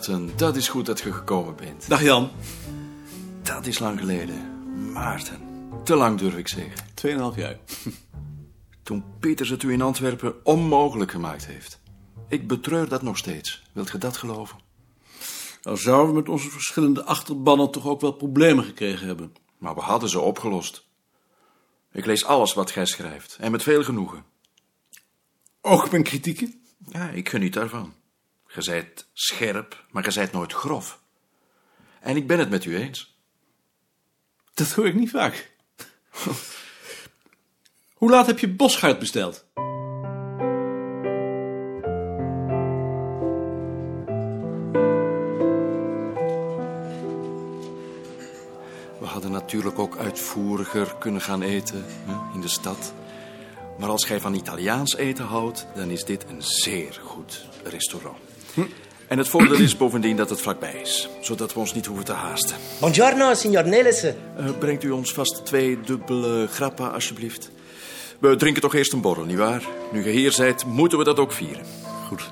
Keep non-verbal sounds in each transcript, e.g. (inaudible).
Maarten, dat is goed dat je gekomen bent. Dag Jan. Dat is lang geleden. Maarten, te lang durf ik zeggen. Tweeënhalf jaar. (laughs) Toen Pieters het u in Antwerpen onmogelijk gemaakt heeft. Ik betreur dat nog steeds. Wilt je dat geloven? Dan zouden we met onze verschillende achterbannen toch ook wel problemen gekregen hebben. Maar we hadden ze opgelost. Ik lees alles wat gij schrijft, en met veel genoegen. Ook mijn kritieken? Ja, ik geniet daarvan. Zijt scherp, maar zijt nooit grof. En ik ben het met u eens. Dat hoor ik niet vaak. Hoe laat heb je bosgaard besteld? We hadden natuurlijk ook uitvoeriger kunnen gaan eten hè, in de stad. Maar als gij van Italiaans eten houdt, dan is dit een zeer goed restaurant. En het voordeel is bovendien dat het vlakbij is, zodat we ons niet hoeven te haasten. Buongiorno, signor Nelissen. Eh, brengt u ons vast twee dubbele grappa, alsjeblieft. We drinken toch eerst een borrel, nietwaar? Nu je hier zijt, moeten we dat ook vieren. Goed.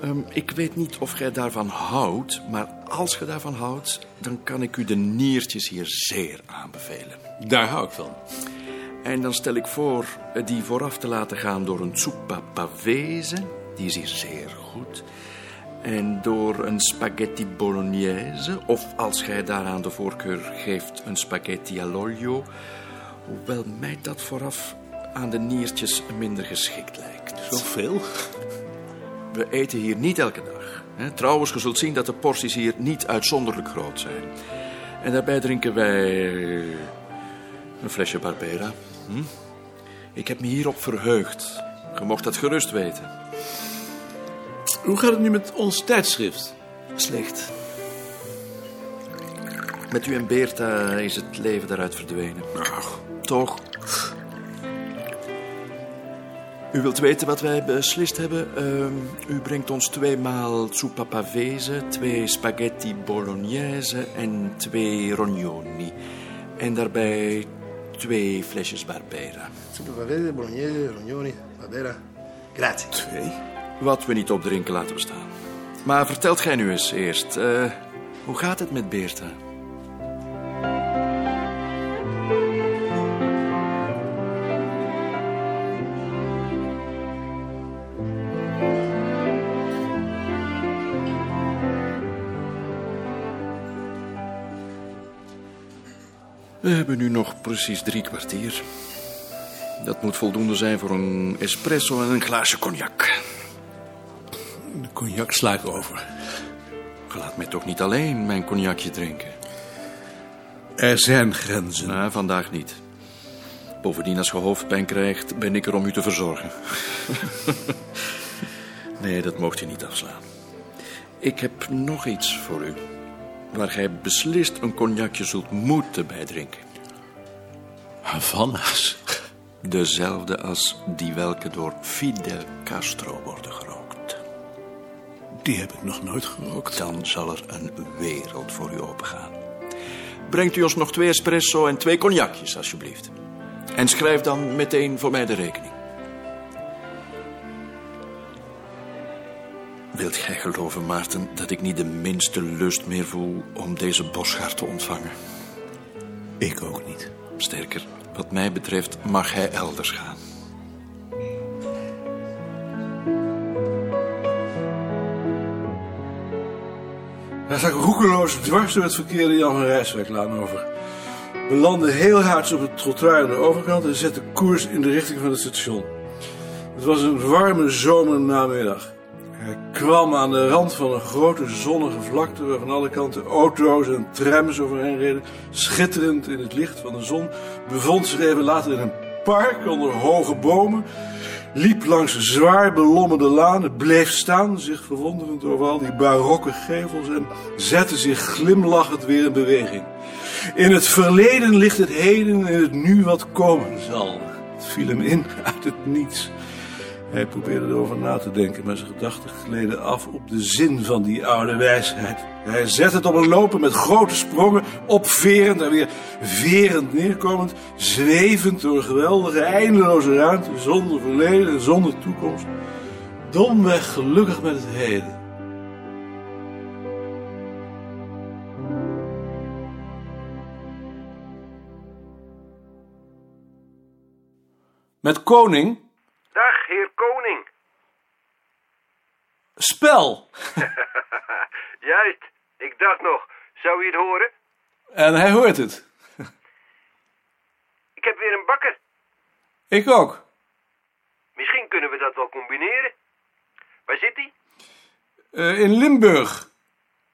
Ehm, ik weet niet of gij daarvan houdt, maar als je daarvan houdt, dan kan ik u de niertjes hier zeer aanbevelen. Daar hou ik van. En dan stel ik voor eh, die vooraf te laten gaan door een zuppa pavese, die is hier zeer goed. En door een spaghetti bolognese, of als gij daaraan de voorkeur geeft, een spaghetti all'olio. Hoewel mij dat vooraf aan de niertjes minder geschikt lijkt. Zoveel? We eten hier niet elke dag. Trouwens, je zult zien dat de porties hier niet uitzonderlijk groot zijn. En daarbij drinken wij een flesje Barbera. Hm? Ik heb me hierop verheugd. Je mocht dat gerust weten. Hoe gaat het nu met ons tijdschrift? Slecht. Met u en Beerta is het leven daaruit verdwenen. Ach, toch. U wilt weten wat wij beslist hebben? Ehm, u brengt ons tweemaal zuppa pavese, twee spaghetti bolognese en twee rognoni. En daarbij twee flesjes Barbera. Super pavese, bolognese, rognoni, barbera. Grazie. Twee. Wat we niet opdrinken laten we staan. Maar vertelt gij nu eens eerst, eh, hoe gaat het met Beerta? We hebben nu nog precies drie kwartier. Dat moet voldoende zijn voor een espresso en een glaasje cognac. De cognac sla ik over. Laat mij toch niet alleen mijn cognacje drinken? Er zijn grenzen. Nou, vandaag niet. Bovendien, als je hoofdpijn krijgt, ben ik er om u te verzorgen. (laughs) nee, dat mocht je niet afslaan. Ik heb nog iets voor u. Waar gij beslist een cognacje zult moeten bijdrinken. Havanna's. Dezelfde als die welke door Fidel Castro worden gerookt. Die heb ik nog nooit gerookt. Dan zal er een wereld voor u opengaan. Brengt u ons nog twee espresso en twee cognacjes, alsjeblieft. En schrijf dan meteen voor mij de rekening. Wilt gij geloven, Maarten, dat ik niet de minste lust meer voel om deze bosgaard te ontvangen? Ik ook niet. Sterker, wat mij betreft mag hij elders gaan. Daar zag ik roekeloos dwars door het verkeerde Jan van Rijswijklaan over. We landden heel hard op het trottoir aan de overkant en zetten koers in de richting van het station. Het was een warme zomernamiddag. Kwam aan de rand van een grote zonnige vlakte waar van alle kanten auto's en trams overheen reden. Schitterend in het licht van de zon bevond zich even later in een park onder hoge bomen. Liep langs zwaar belommerde lanen, bleef staan, zich verwonderend over al die barokke gevels en zette zich glimlachend weer in beweging. In het verleden ligt het heden, in het nu wat komen zal. Het viel hem in uit het niets. Hij probeerde erover na te denken, maar zijn gedachten gleden af op de zin van die oude wijsheid. Hij zette het op een lopen met grote sprongen, opverend en weer verend neerkomend, zwevend door een geweldige, eindeloze ruimte, zonder verleden en zonder toekomst. Domweg gelukkig met het heden. Met koning Dag, heer Koning. Spel. (laughs) Juist, ik dacht nog, zou u het horen? En hij hoort het. (laughs) Ik heb weer een bakker. Ik ook. Misschien kunnen we dat wel combineren. Waar zit hij? Eh, in Limburg.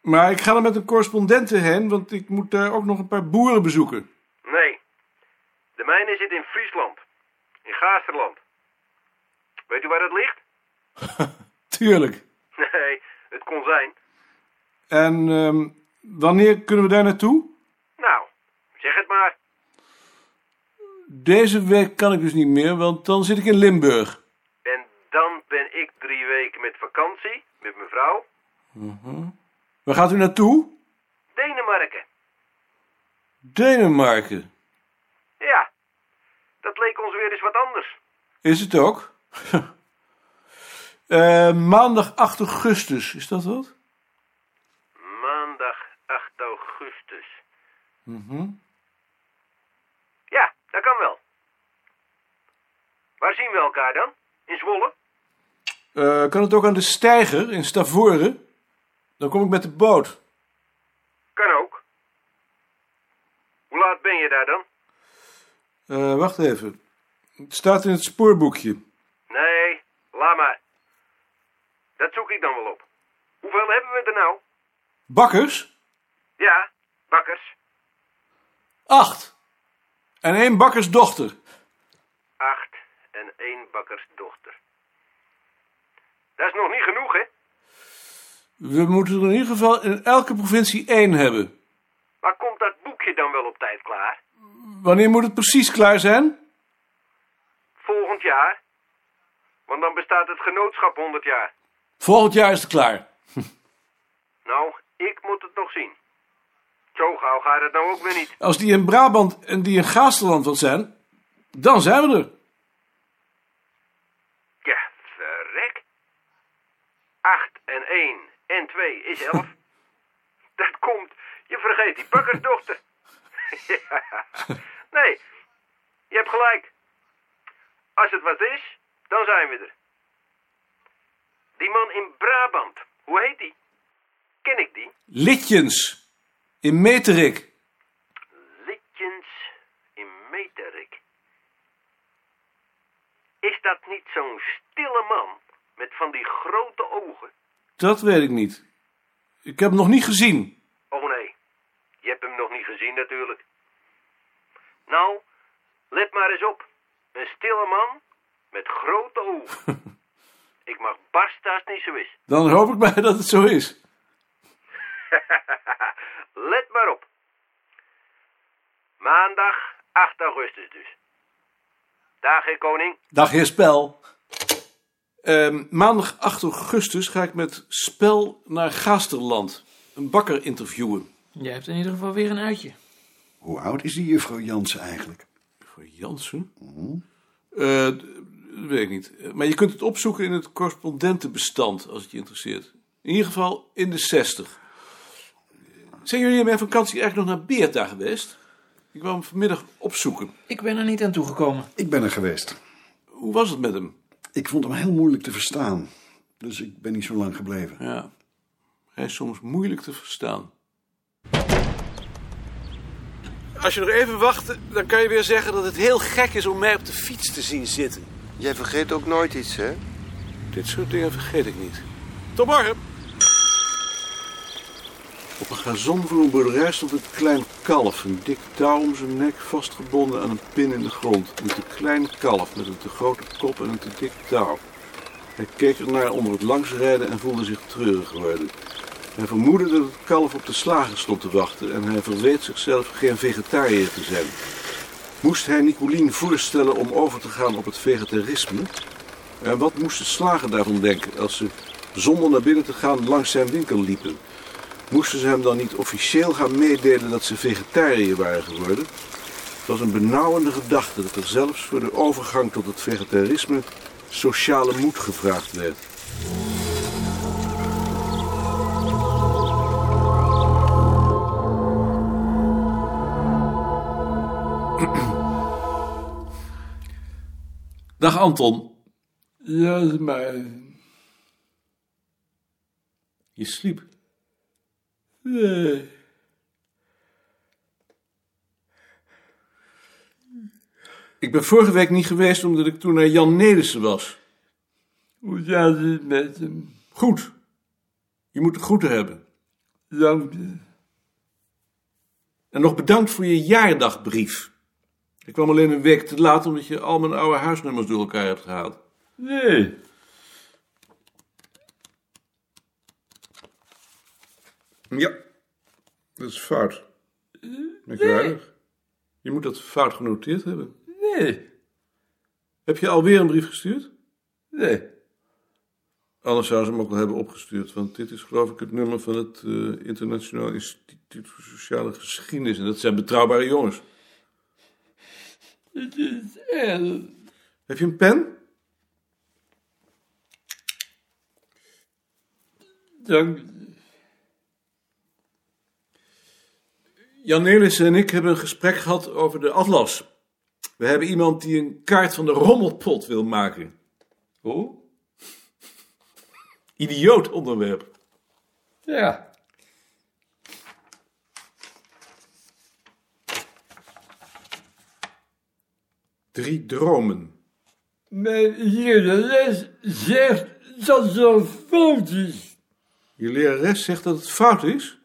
Maar ik ga er met een correspondent heen, want ik moet daar ook nog een paar boeren bezoeken. Nee, de mijne zit in Friesland. In Gaasterland. Weet u waar het ligt? (laughs) Tuurlijk. Nee, het kon zijn. En ehm, wanneer kunnen we daar naartoe? Nou, zeg het maar. Deze week kan ik dus niet meer, want dan zit ik in Limburg. En dan ben ik drie weken met vakantie, met mijn vrouw. Waar gaat u naartoe? Denemarken. Denemarken. Ja, dat leek ons weer eens wat anders. Is het ook? (laughs) Eh, maandag 8 augustus, is dat wat? Maandag 8 augustus. Ja, dat kan wel. Waar zien we elkaar dan? In Zwolle? Eh, kan het ook aan de Steiger in Stavoren? Dan kom ik met de boot. Kan ook. Hoe laat ben je daar dan? Eh, wacht even. Het staat in het spoorboekje. Laat maar. Dat zoek ik dan wel op. Hoeveel hebben we er nou? Bakkers? Ja, bakkers. Acht. En één bakkersdochter. Acht en één bakkersdochter. Dat is nog niet genoeg, hè? We moeten er in ieder geval in elke provincie één hebben. Maar komt dat boekje dan wel op tijd klaar? Wanneer moet het precies klaar zijn? Volgend jaar? Want dan bestaat het genootschap 100 jaar. Volgend jaar is het klaar. (laughs) Nou, ik moet het nog zien. Zo gauw gaat het nou ook weer niet. Als die in Brabant en die in Gaasterland wat zijn, dan zijn we er. Ja, verrek. 8 en 1 en 2 is 11. (laughs) Dat komt. Je vergeet die bakkersdochter. (laughs) ja. Nee, je hebt gelijk. Als het wat is, dan zijn we er. Die man in Brabant, hoe heet die? Ken ik die? Litjens. In Meterik. Litjens in Meterik. Is dat niet zo'n stille man met van die grote ogen? Dat weet ik niet. Ik heb hem nog niet gezien. Oh nee, je hebt hem nog niet gezien natuurlijk. Nou, let maar eens op. Een stille man met grote ogen. (laughs) Ik mag barsten als het niet zo is. Dan hoop ik maar dat het zo is. (laughs) Let maar op. Maandag 8 augustus dus. Dag, heer koning. Dag, heer Spel. Ehm, maandag 8 augustus ga ik met Spel naar Gaasterland. Een bakker interviewen. Jij hebt in ieder geval weer een uitje. Hoe oud is die juffrouw Jansen eigenlijk? Voor Jansen? Eh, d- dat weet ik niet. Eh, Maar je kunt het opzoeken in het correspondentenbestand, als het je interesseert. In ieder geval in de 60. Zijn jullie in mijn vakantie eigenlijk nog naar Beerta geweest? Ik wou hem vanmiddag opzoeken. Ik ben er niet aan toegekomen. Ik ben er geweest. Hoe was het met hem? Ik vond hem heel moeilijk te verstaan. Dus ik ben niet zo lang gebleven. Ja, hij is soms moeilijk te verstaan. Als je nog even wacht, dan kan je weer zeggen dat het heel gek is om mij op de fiets te zien zitten. Jij vergeet ook nooit iets, hè? Dit soort dingen vergeet ik niet. Tot morgen. Op een gazon voor een boerderij stond een klein kalf. Een dik touw om zijn nek, vastgebonden aan een pin in de grond. Een te klein kalf met een te grote kop en een te dik touw. Hij keek ernaar onder het langsrijden en voelde zich treurig worden. Hij vermoedde dat het kalf op de slager stond te wachten en hij verweet zichzelf geen vegetariër te zijn. Moest hij Nicolien voorstellen om over te gaan op het vegetarisme? En wat moest de slager daarvan denken als ze zonder naar binnen te gaan langs zijn winkel liepen? Moesten ze hem dan niet officieel gaan meedelen dat ze vegetariër waren geworden? Het was een benauwende gedachte dat er zelfs voor de overgang tot het vegetarisme sociale moed gevraagd werd. Dag Anton. Ja, maar... Je sliep. Nee. Ik ben vorige week niet geweest omdat ik toen naar Jan Nelissen was. Hoe gaat het met hem? Goed. Je moet de groeten hebben. Dank je. En nog bedankt voor je jaardagbrief. Ik kwam alleen een week te laat omdat je al mijn oude huisnummers door elkaar hebt gehaald. Nee. Ja, dat is fout. Merkwaardig. Je moet dat fout genoteerd hebben. Nee. Heb je alweer een brief gestuurd? Nee. Anders zou ze hem ook wel hebben opgestuurd, want dit is geloof ik het nummer van het eh, Internationaal Instituut voor Sociale Geschiedenis. En dat zijn betrouwbare jongens. Het is erg. Heb je een pen? Dank Jan Nelissen en ik hebben een gesprek gehad over de atlas. We hebben iemand die een kaart van de rommelpot wil maken. Oh? Idioot onderwerp. Ja. Drie dromen. Mijn lerares zegt dat het fout is. Je lerares zegt dat het fout is?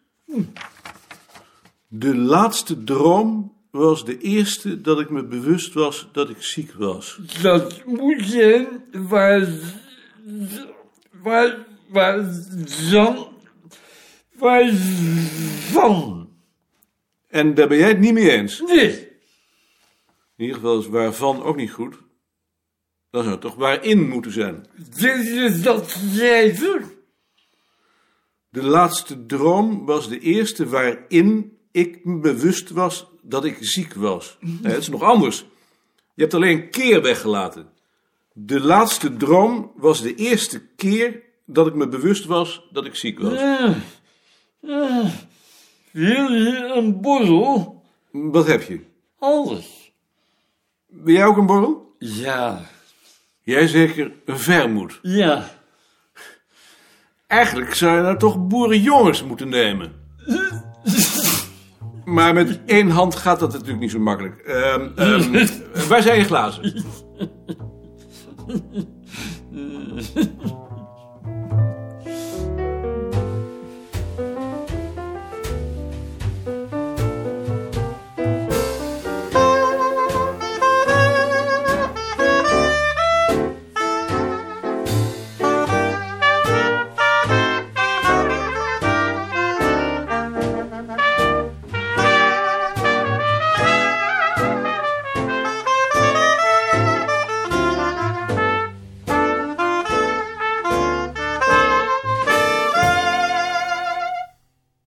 De laatste droom was de eerste dat ik me bewust was dat ik ziek was. Dat moet zijn waar... waar... waar... van. En daar ben jij het niet mee eens? Nee. In ieder geval is waarvan ook niet goed. Dan zou het toch waarin moeten zijn. Dit is dat doet. De laatste droom was de eerste waarin ik me bewust was dat ik ziek was. (laughs) Nee, het is nog anders. Je hebt alleen een keer weggelaten. De laatste droom was de eerste keer dat ik me bewust was dat ik ziek was. Wil je een borrel? Wat heb je? Alles. Wil jij ook een borrel? Ja. Jij zeker een vermoed? Ja. Eigenlijk zou je nou toch boerenjongens moeten nemen. Maar met één hand gaat dat natuurlijk niet zo makkelijk. Ehm, (laughs) waar zijn je glazen? (laughs)